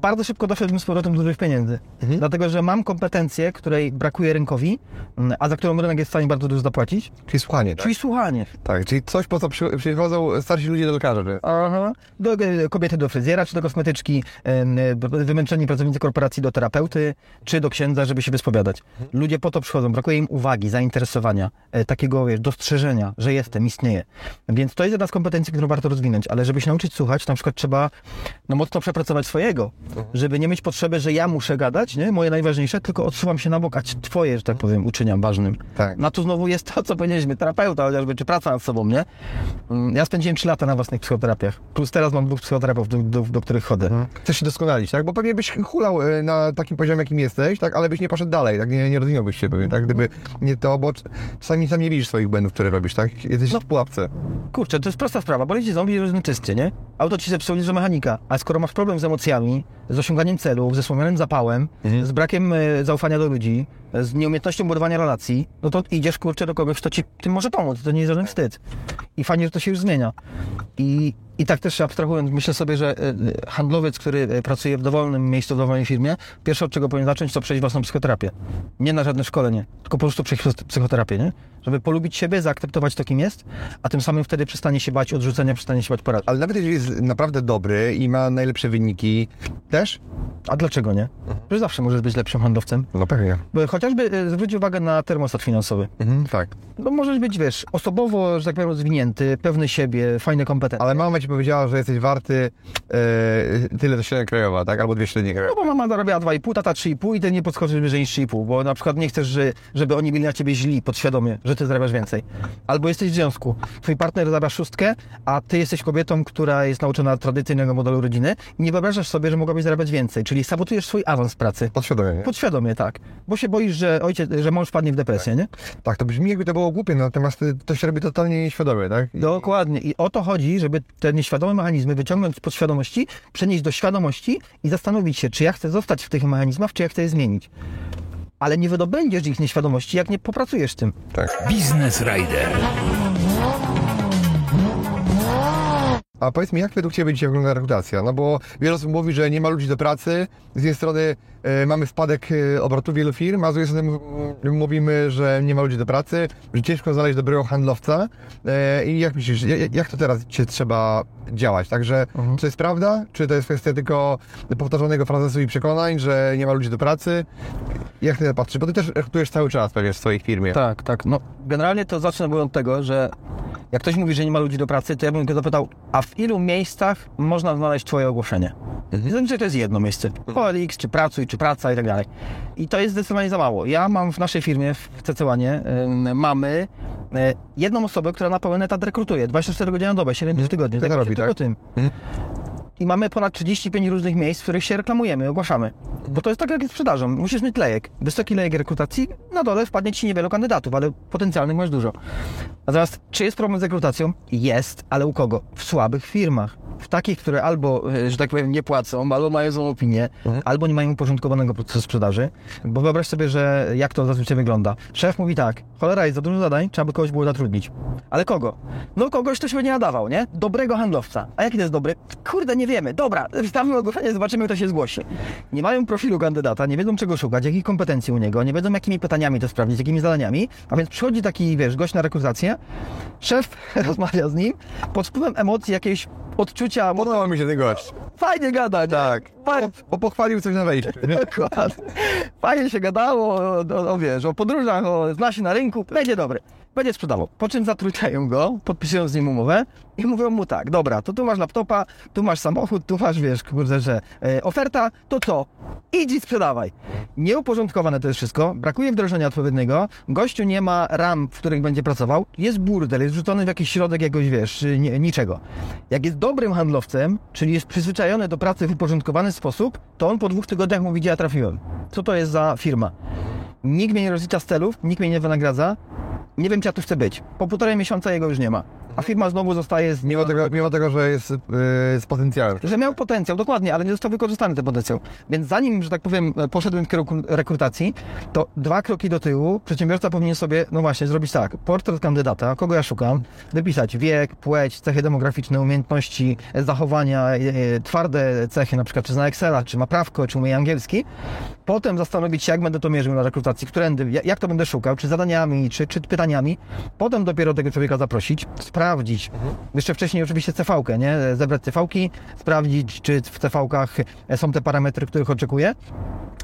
Bardzo szybko doszedłbym z powrotem do dużych pieniędzy. Dlatego, że mam kompetencję, której brakuje rynkowi, mm, a za którą rynek jest w stanie bardzo dużo zapłacić, Czyli słuchanie, tak? czyli słuchanie. Tak, czyli coś, po co przy, przychodzą starsi ludzie do lekarza, że... Aha. Do e, kobiety do fryzjera, czy do kosmetyczki, e, wymęczeni pracownicy korporacji do terapeuty, czy do księdza, żeby się wyspowiadać. Ludzie po to przychodzą, brakuje im uwagi, zainteresowania, e, takiego wiesz, dostrzeżenia, że jestem, istnieję. Więc to jest jedna z kompetencji, którą warto rozwinąć, ale żeby się nauczyć słuchać, na przykład trzeba no, mocno przepracować swojego, żeby nie mieć potrzeby, że ja muszę gadać, nie? moje najważniejsze, tylko odsuwam się na bok, a twoje, że tak powiem, uczyniam ważnym. Tak. No tu znowu jest to, co powiedzieliśmy, terapeuta chociażby, czy praca nad sobą, nie? Mm, Ja spędziłem 3 lata na własnych psychoterapiach. Plus teraz mam dwóch psychoterapeutów, do, do, do których chodzę. Chcesz się doskonalić, tak? Bo pewnie byś hulał e, na takim poziomie, jakim jesteś, tak? Ale byś nie poszedł dalej, tak? Nie, nie rozwinąłbyś się pewnie, tak? Gdyby nie to, bo czasami sam nie widzisz swoich błędów, które robisz, tak? Jesteś w pułapce. Kurczę, to jest prosta sprawa, bo leci zombie rozmyczysty, nie? Auto ci zepsuło że mechanika, a skoro masz problem z emocjami, z osiąganiem celów, ze słomionym zapałem, z brakiem e, zaufania do ludzi, z nieumiejętnością budowania relacji, no to idziesz, kurczę, do kogoś, kto ci tym może pomóc, to nie jest żaden wstyd. I fajnie, że to się już zmienia. I, i tak też abstrahując, myślę sobie, że e, e, handlowiec, który e, pracuje w dowolnym miejscu, w dowolnej firmie, pierwsze od czego powinien zacząć, to przejść własną psychoterapię. Nie na żadne szkolenie, tylko po prostu przejść psy- psychoterapię, nie? Żeby polubić siebie, zaakceptować to, kim jest, a tym samym wtedy przestanie się bać odrzucenia, przestanie się bać porad. Ale nawet jeżeli jest naprawdę dobry i ma najlepsze wyniki, też? A dlaczego nie? Że zawsze możesz być lepszym handlowcem. No pewnie. Bo chociażby e, zwróć uwagę na termostat finansowy. Mhm, tak. No możesz być, wiesz, osobowo, że tak powiem, rozwinięty, pewny siebie, fajne kompetencje. Ale mama ci powiedziała, że jesteś warty e, tyle, co średnia krajowa, tak? Albo dwie średnie No krajowe. bo mama zarabiała 2,5, tata 3,5 i ty nie podskoczysz wyżej niż 3,5, bo na przykład nie chcesz, że, żeby oni byli na ciebie źli, podświadomie, że ty zarabiasz więcej. Albo jesteś w związku, twój partner zarabia szóstkę, a ty jesteś kobietą, która jest nauczona tradycyjnego modelu rodziny i nie wyobrażasz sobie, że mogłabyś zarabiać więcej, czyli sabotujesz swój awans pracy. Podświadomie, nie? Podświadomie, tak. Bo się boisz, że ojciec, że mąż wpadnie w depresję, nie? Tak, to brzmi jakby to było głupie, natomiast to się robi totalnie nieświadomie, tak? I- Dokładnie. I o to chodzi, żeby te nieświadome mechanizmy wyciągnąć z podświadomości, przenieść do świadomości i zastanowić się, czy ja chcę zostać w tych mechanizmach, czy ja chcę je zmienić. Ale nie wydobędziesz ich nieświadomości, jak nie popracujesz z tym. tak. Biznes Rider. A powiedz mi, jak według Ciebie dzisiaj wygląda rekrutacja? No bo wiele osób mówi, że nie ma ludzi do pracy. Z jednej strony e, mamy spadek e, obrotów wielu firm, a z drugiej strony mówimy, że nie ma ludzi do pracy, że ciężko znaleźć dobrego handlowca. E, I jak myślisz, jak, to teraz się trzeba działać? Także, czy to jest prawda? Czy to jest kwestia tylko powtarzanego frazesu i przekonań, że nie ma ludzi do pracy? Jak Ty patrzysz? Bo Ty też rekrutujesz cały czas pewnie w swojej firmie. Tak, tak. No, generalnie to zacznę od tego, że jak ktoś mówi, że nie ma ludzi do pracy, to ja bym go zapytał, a w ilu miejscach można znaleźć Twoje ogłoszenie? Zazwyczaj to jest jedno miejsce. OLX, czy pracuj, czy praca i tak dalej. I to jest zdecydowanie za mało. Ja mam w naszej firmie, w CC1, ym, mamy e, jedną osobę, która na pełen etat rekrutuje. 24 godziny na dobę, 7 dni w tygodniu. Tak Zajmuje robi, tak? tym. I mamy ponad 35 różnych miejsc, w których się reklamujemy, ogłaszamy. Bo to jest tak jak z sprzedażą. Musisz mieć lejek. Wysoki lejek rekrutacji, na dole wpadnie ci niewielu kandydatów, ale potencjalnych masz dużo. Natomiast czy jest problem z rekrutacją? Jest, ale u kogo? W słabych firmach. W takich, które albo, e, że tak powiem, nie płacą, albo mają złą opinię, albo nie mają uporządkowanego procesu sprzedaży. Bo wyobraź sobie, że jak to zazwyczaj wygląda. Szef mówi tak, cholera jest za dużo zadań, trzeba by kogoś było zatrudnić. Ale kogo? No kogoś, kto się będzie nadawał, nie? Dobrego handlowca. A jaki to jest dobry? Kurde, nie wiemy. Dobra, wstawmy ogłoszenie, zobaczymy, kto się zgłosi. Nie mają profilu kandydata, nie wiedzą czego szukać, jakich kompetencji u niego, nie wiedzą jakimi pytaniami to sprawdzić, jakimi zadaniami. A więc przychodzi taki, wiesz, gość na rekrutację, szef rozmawia z nim, pod wpływem emocji jakiejś odczucia, Podoba mi się ten gość. fajnie gada, Tak. Fajnie, Bo pochwalił coś na wejściu. nie? Dokładnie. Fajnie się gadało, o, o, o, wiesz, o podróżach, o, zna się na rynku, będzie dobry. Będzie sprzedawał. Po czym zatrudniają go, podpisują z nim umowę i mówią mu tak, dobra, to tu masz laptopa, tu masz samochód, tu masz, wiesz, kurde, że e, oferta, to co? Idź i sprzedawaj. Nieuporządkowane to jest wszystko, brakuje wdrożenia odpowiedniego, gościu nie ma ram, w których będzie pracował, jest burdel, jest wrzucony w jakiś środek jakoś, wiesz, nie, niczego. Jak jest dobrym handlowcem, czyli jest przyzwyczajony do pracy w uporządkowany sposób, to on po dwóch tygodniach mówi, gdzie ja trafiłem. Co to jest za firma? Nikt mnie nie rozlicza z celów, nikt mnie nie wynagradza. Nie wiem, czy ja tu chcę być. Po półtorej miesiąca jego już nie ma. A firma znowu zostaje z... Mimo tego, mimo tego że jest yy, z potencjałem. Że miał potencjał, dokładnie, ale nie został wykorzystany ten potencjał. Więc zanim, że tak powiem, poszedłem w kierunku rekrutacji, to dwa kroki do tyłu przedsiębiorca powinien sobie, no właśnie, zrobić tak. Portret kandydata, kogo ja szukam, wypisać wiek, płeć, cechy demograficzne, umiejętności, zachowania, e, twarde cechy, na przykład czy zna Excela, czy ma prawko, czy umie angielski. Potem zastanowić się, jak będę to mierzył na rekrutacji, którędy, ja- jak to będę szukał, czy zadaniami, czy, czy pytaniami. Potem dopiero tego człowieka zaprosić, sprawdzić. Jeszcze wcześniej oczywiście CV-kę, nie? Zebrać CV-ki, sprawdzić, czy w CV-kach są te parametry, których oczekuję.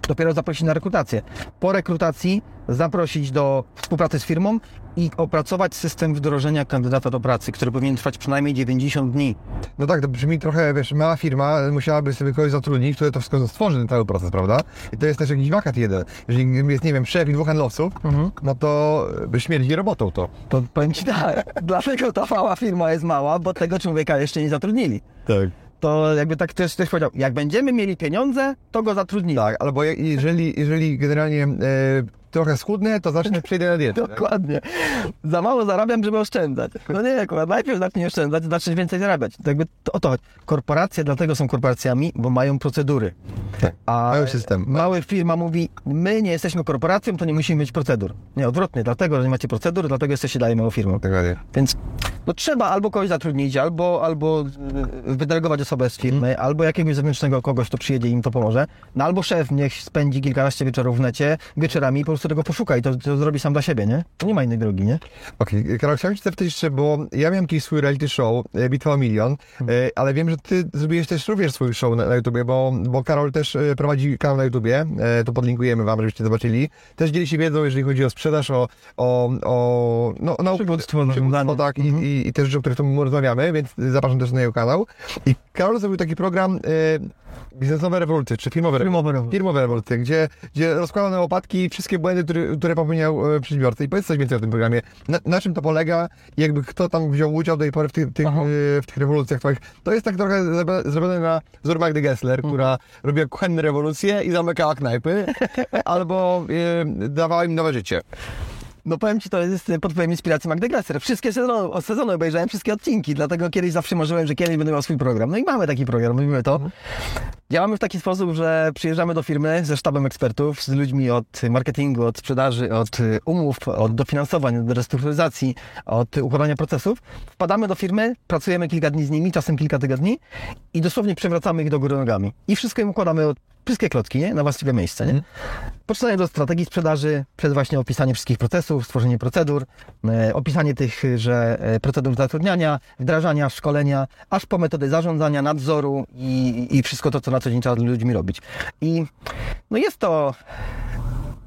Dopiero zaprosić na rekrutację. Po rekrutacji zaprosić do współpracy z firmą i opracować system wdrożenia kandydata do pracy, który powinien trwać przynajmniej 90 dni. No tak, to brzmi trochę, wiesz, mała firma musiałaby sobie kogoś zatrudnić, który to wszystko stworzy, ten cały proces, prawda? I to jest też jakiś wakat jeden. Jeżeli jest, nie wiem, szef i dwóch handlowców, no to by śmierdzi robotą to. To powiem Ci tak, dlatego ta mała firma jest mała, bo tego człowieka jeszcze nie zatrudnili. Tak. To jakby tak ktoś, ktoś powiedział, jak będziemy mieli pieniądze, to go zatrudnili. Tak, albo je- jeżeli, jeżeli generalnie e, trochę schudnę, to zacznę przejdę na dietę. Dokładnie. Za mało zarabiam, żeby oszczędzać. No nie, akurat najpierw zacznij oszczędzać, zaczniesz więcej zarabiać. To jakby to, o to chodzi. Korporacje dlatego są korporacjami, bo mają procedury. Tak. A Mają system. Mała firma mówi, my nie jesteśmy korporacją, to nie musimy mieć procedur. Nie, odwrotnie, dlatego, że nie macie procedur, dlatego jesteście dalej małą firmą. Dokładnie. Więc no, trzeba albo kogoś zatrudnić, albo, albo y, wydelegować osobę z firmy, albo jakiegoś zewnętrznego kogoś, kto przyjedzie i im to pomoże. No albo szef niech spędzi kilkanaście wieczorów w necie wieczorami po prostu tego poszuka i to, to zrobi sam dla siebie, nie? To nie ma innej drogi, nie? Okej, Karol, chciałem Cię zapytać jeszcze, bo ja miałem kiedyś swój reality show, e, Bitwa o Milion, e, ale wiem, że Ty zrobiłeś też również swój show na, na YouTubie, bo, bo Karol też e, prowadzi kanał na YouTubie, to podlinkujemy Wam, żebyście zobaczyli. Też dzieli się wiedzą, jeżeli chodzi o sprzedaż, o, o, o no, no, Przywództwo, przywództwo, tak, i, i, i też rzeczy, o których tu rozmawiamy, więc zapraszam też na jego kanał. I Karol zrobił taki program Biznesowe rewolucje, czy firmowe, Firmowe rewolucje. firmowe rewolucje, gdzie, gdzie rozkładał na łopatki wszystkie błędy, które, które popełniał e, przedsiębiorca. I powiedz coś więcej o tym programie. Na, na czym to polega? I jakby kto tam wziął udział do tej pory w tych, e, w tych rewolucjach twoich. To jest tak trochę zrobi- zrobione na wzór Magdy Gessler, Mhm. która robiła kuchenne rewolucje i zamykała knajpy, albo e, dawała im nowe życie. No powiem Ci, to jest pod wpływem inspiracji Magdy Gessler. Wszystkie sezony, sezony obejrzałem, wszystkie odcinki, dlatego kiedyś zawsze marzyłem, że kiedyś będę miał swój program. No i mamy taki program, robimy to. Działamy w taki sposób, że przyjeżdżamy do firmy ze sztabem ekspertów, z ludźmi od marketingu, od sprzedaży, od y, umów, od dofinansowań, od restrukturyzacji, od układania procesów. Wpadamy do firmy, pracujemy kilka dni z nimi, czasem kilka tygodni i dosłownie przewracamy ich do góry nogami. I wszystko im układamy od wszystkie klocki, nie? Na właściwe miejsce, nie? Poczynając od strategii sprzedaży, przez właśnie opisanie wszystkich procesów, stworzenie procedur, e, opisanie tych, że e, procedur zatrudniania, wdrażania, szkolenia, aż po metody zarządzania, nadzoru i, i wszystko to, co na co dzień trzeba z ludźmi robić. I no jest to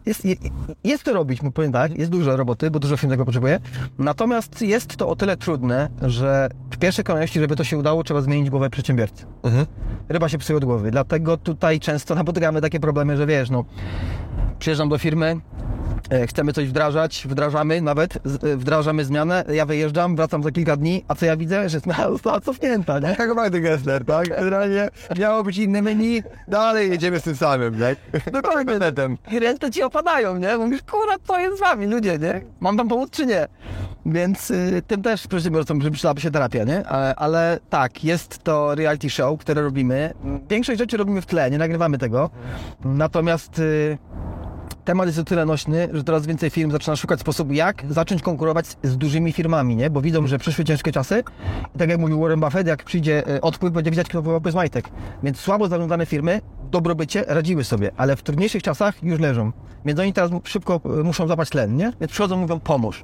jest, je- jest to robić, mu powiem tak, jest dużo roboty, bo dużo firm tego potrzebuje. Natomiast jest to o tyle trudne, że w pierwszej kolejności, żeby to się udało, trzeba zmienić głowę przedsiębiorcy. Ryba się psuje od głowy. Dlatego tutaj często napotykamy takie problemy, że wiesz, no, przyjeżdżam do firmy, chcemy coś wdrażać, wdrażamy nawet, e, wdrażamy zmianę, ja wyjeżdżam, wracam za kilka dni, a co ja widzę? Że zmiana została cofnięta, nie? Jak Magdy Gessler, tak? Generalnie miało być inne menu, dalej jedziemy z tym samym, tak? Dokładnie. Ręce ci opadają, nie? Mówisz, kurwa, co jest z wami, ludzie, nie? Mam wam pomóc, czy nie? Więc y, tym też przedsiębiorcom przydałaby się terapia, nie? Ale, ale tak, jest to reality show, które robimy. Większość rzeczy robimy w tle, nie nagrywamy tego. Natomiast y, temat jest o tyle nośny, że coraz więcej firm zaczyna szukać sposobu, jak zacząć konkurować z, dużymi firmami, nie? Bo widzą, że przyszły ciężkie czasy i tak jak mówił Warren Buffett, jak przyjdzie e, odpływ, będzie widać, kto wyłapy z majtek. Więc słabo zarządzane firmy w dobrobycie radziły sobie, ale w trudniejszych czasach już leżą. Więc oni teraz szybko e, muszą zapać tlen, nie? Więc przychodzą, mówią, pomóż.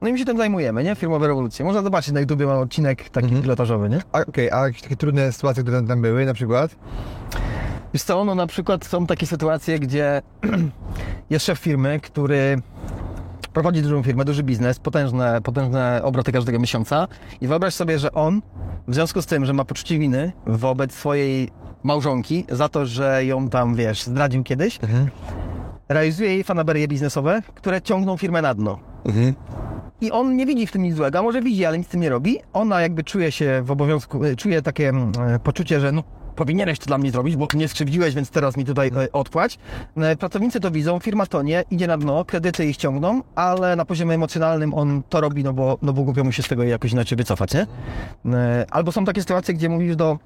No i my się tym zajmujemy, nie? Firmowe rewolucje. Można zobaczyć na YouTubie, mam odcinek taki pilotażowy, nie? Okej, a jakieś takie trudne sytuacje, które tam były na przykład? Wiesz co, no na przykład są takie sytuacje, gdzie jest szef firmy, który prowadzi dużą firmę, duży biznes, potężne, potężne obroty każdego miesiąca i wyobraź sobie, że on w związku z tym, że ma poczucie winy wobec swojej małżonki za to, że ją tam, wiesz, zdradził kiedyś, realizuje jej fanaberie biznesowe, które ciągną firmę na dno. I on nie widzi w tym nic złego, a może widzi, ale nic z tym nie robi. Ona jakby czuje się w obowiązku, e, czuje takie mm, e, poczucie, że no, powinieneś to dla mnie zrobić, bo mnie skrzywdziłeś, więc teraz mi tutaj e, odpłać. E, Pracownicy to widzą, firma to nie, idzie na dno, kredyty ich ciągną, ale na poziomie emocjonalnym on to robi, no bo, no bo głupio mu się z tego jakoś inaczej wycofać, nie? E, Albo są takie sytuacje, gdzie mówisz do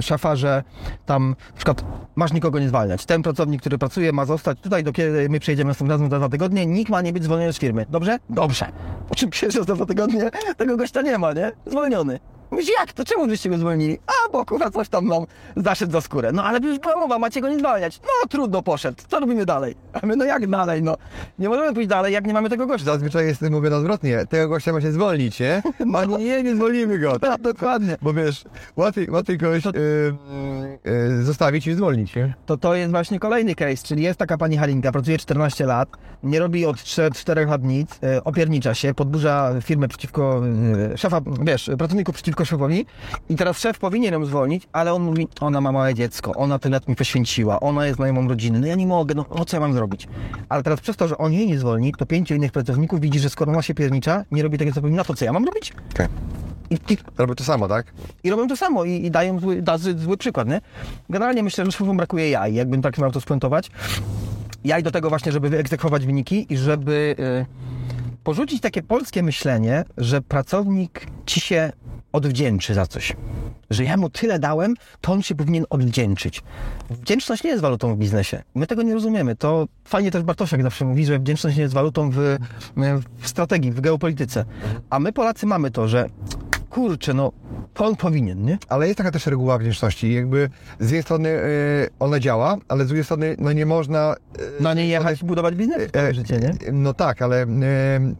szefa, że tam na przykład masz nikogo nie zwalniać. Ten pracownik, który pracuje, ma zostać tutaj, do kiedy my przyjedziemy następnym razem za dwa tygodnie, nikt ma nie być zwolniony z firmy. Dobrze? Dobrze. Po czym przyjeżdżasz za dwa tygodnie, tego gościa nie ma, nie? Zwolniony. Mówisz, jak to? Czemu żeście go zwolnili? A, bo kurwa coś tam nam zaszedł za skórę. No ale już była mowa, macie go nie zwalniać. No trudno, poszedł. Co robimy dalej? A my, no jak dalej, no? Nie możemy pójść dalej, jak nie mamy tego gościa. Zazwyczaj jest mówione odwrotnie. Tego gościa ma się zwolnić, nie? A nie, nie, nie zwolnimy go. Tak, dokładnie. Bo wiesz, łatwiej, łatwiej kogoś y, y, zostawić niż zwolnić, nie? to to jest właśnie kolejny case, czyli jest taka pani Halinka, pracuje 14 lat, nie robi od 4 lat nic, e, opiernicza się, podburza firmę przeciwko, e, szefa, wiesz, pracowników przeciwko szefowi i teraz szef powinien ją zwolnić, ale on mówi, ona ma małe dziecko, ona tyle lat mi poświęciła, ona jest znajomą rodziny, no ja nie mogę, no co ja mam zrobić? Ale teraz przez to, że on jej nie zwolni, to pięciu innych pracowników widzi, że skoro ona się piernicza, nie robi tego, co powinna, to co ja mam robić? Okej. I, i Robię to samo, tak? i robią to samo i, i dają zły, da, zły, zły przykład, nie? Generalnie myślę, że szefom brakuje jaj, jakbym tak miał to spuentować. Jaj do tego właśnie, żeby wyegzekwować wyniki i żeby y, porzucić takie polskie myślenie, że pracownik ci się odwdzięczy za coś. Że ja mu tyle dałem, to on się powinien odwdzięczyć. Wdzięczność nie jest walutą w biznesie. My tego nie rozumiemy. To fajnie też Bartosiak zawsze mówi, że wdzięczność nie jest walutą w, w strategii, w geopolityce. A my Polacy mamy to, że kurczę, no to on powinien, nie? Ale jest taka też reguła wdzięczności. Jakby z jednej strony y, ona działa, ale z drugiej strony no nie można... y, Na nie jechać i budować biznes, E, życie, nie? No tak, ale e,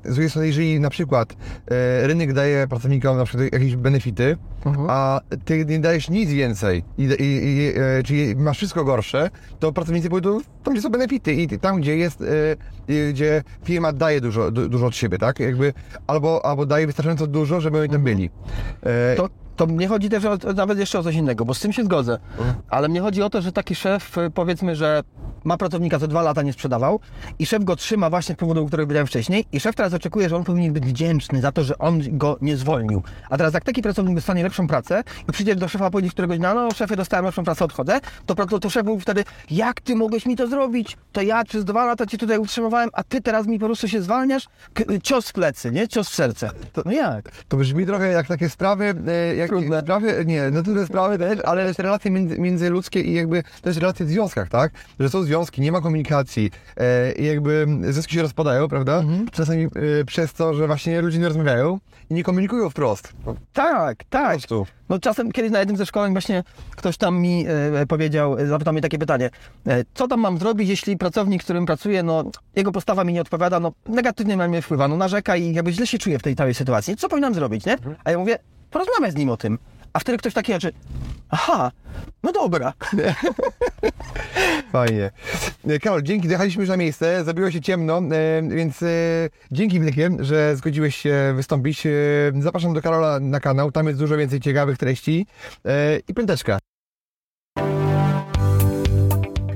z drugiej strony, jeżeli na przykład e, rynek daje pracownikom na przykład jakieś benefity, Mhm. a ty nie dajesz nic więcej, i, i, i, e, czyli masz wszystko gorsze, to pracownicy pójdą tam, gdzie są benefity i tam, gdzie jest, e, gdzie firma daje dużo, du, dużo od siebie, tak? Jakby albo, albo daje wystarczająco dużo, żeby oni tam byli. E, To, to mnie chodzi też o, nawet jeszcze o coś innego, bo z tym się zgodzę. Ale mnie chodzi o to, że taki szef, y, powiedzmy, że ma pracownika, co dwa lata nie sprzedawał i szef go trzyma właśnie z powodu, o którym powiedziałem wcześniej i szef teraz oczekuje, że on powinien być wdzięczny za to, że on go nie zwolnił. A teraz jak taki pracownik dostanie lepszą pracę i przyjdzie do szefa powiedzieć któregoś dnia, no szefie, dostałem lepszą pracę, odchodzę, to, to, to szef mówi wtedy, jak ty mogłeś mi to zrobić? To ja przez dwa lata cię tutaj utrzymywałem, a ty teraz mi po prostu się zwalniasz? K- cios w plecy, nie? Cios w serce. To, no jak? To brzmi trochę jak takie sprawy, e, jak Trudne. sprawy, nie, no trudne sprawy też, ale też relacje między, międzyludzkie i jakby też relacje w związkach, tak? Że są związki, nie ma komunikacji e, i jakby związki się rozpadają, prawda? Mhm. Czasami e, przez to, że właśnie ludzie nie rozmawiają i nie komunikują wprost. Po Tak, tak. prostu. No czasem kiedyś na jednym ze szkoleń właśnie ktoś tam mi e, powiedział, e, zapytał mnie takie pytanie, e, co tam mam zrobić, jeśli pracownik, z którym pracuję, no jego postawa mi nie odpowiada, no negatywnie na mnie wpływa, no narzeka i jakby źle się czuję w tej całej sytuacji. Co powinnam zrobić, nie? A ja mówię, porozmawiaj z nim o tym. A wtedy ktoś taki rzeczy, aha, no dobra. Fajnie. E, Karol, dzięki, dojechaliśmy już na miejsce, zrobiło się ciemno, e, więc e, dzięki wielkie, że zgodziłeś się wystąpić. Zapraszam do Karola na kanał, tam jest dużo więcej ciekawych treści i piąteczka.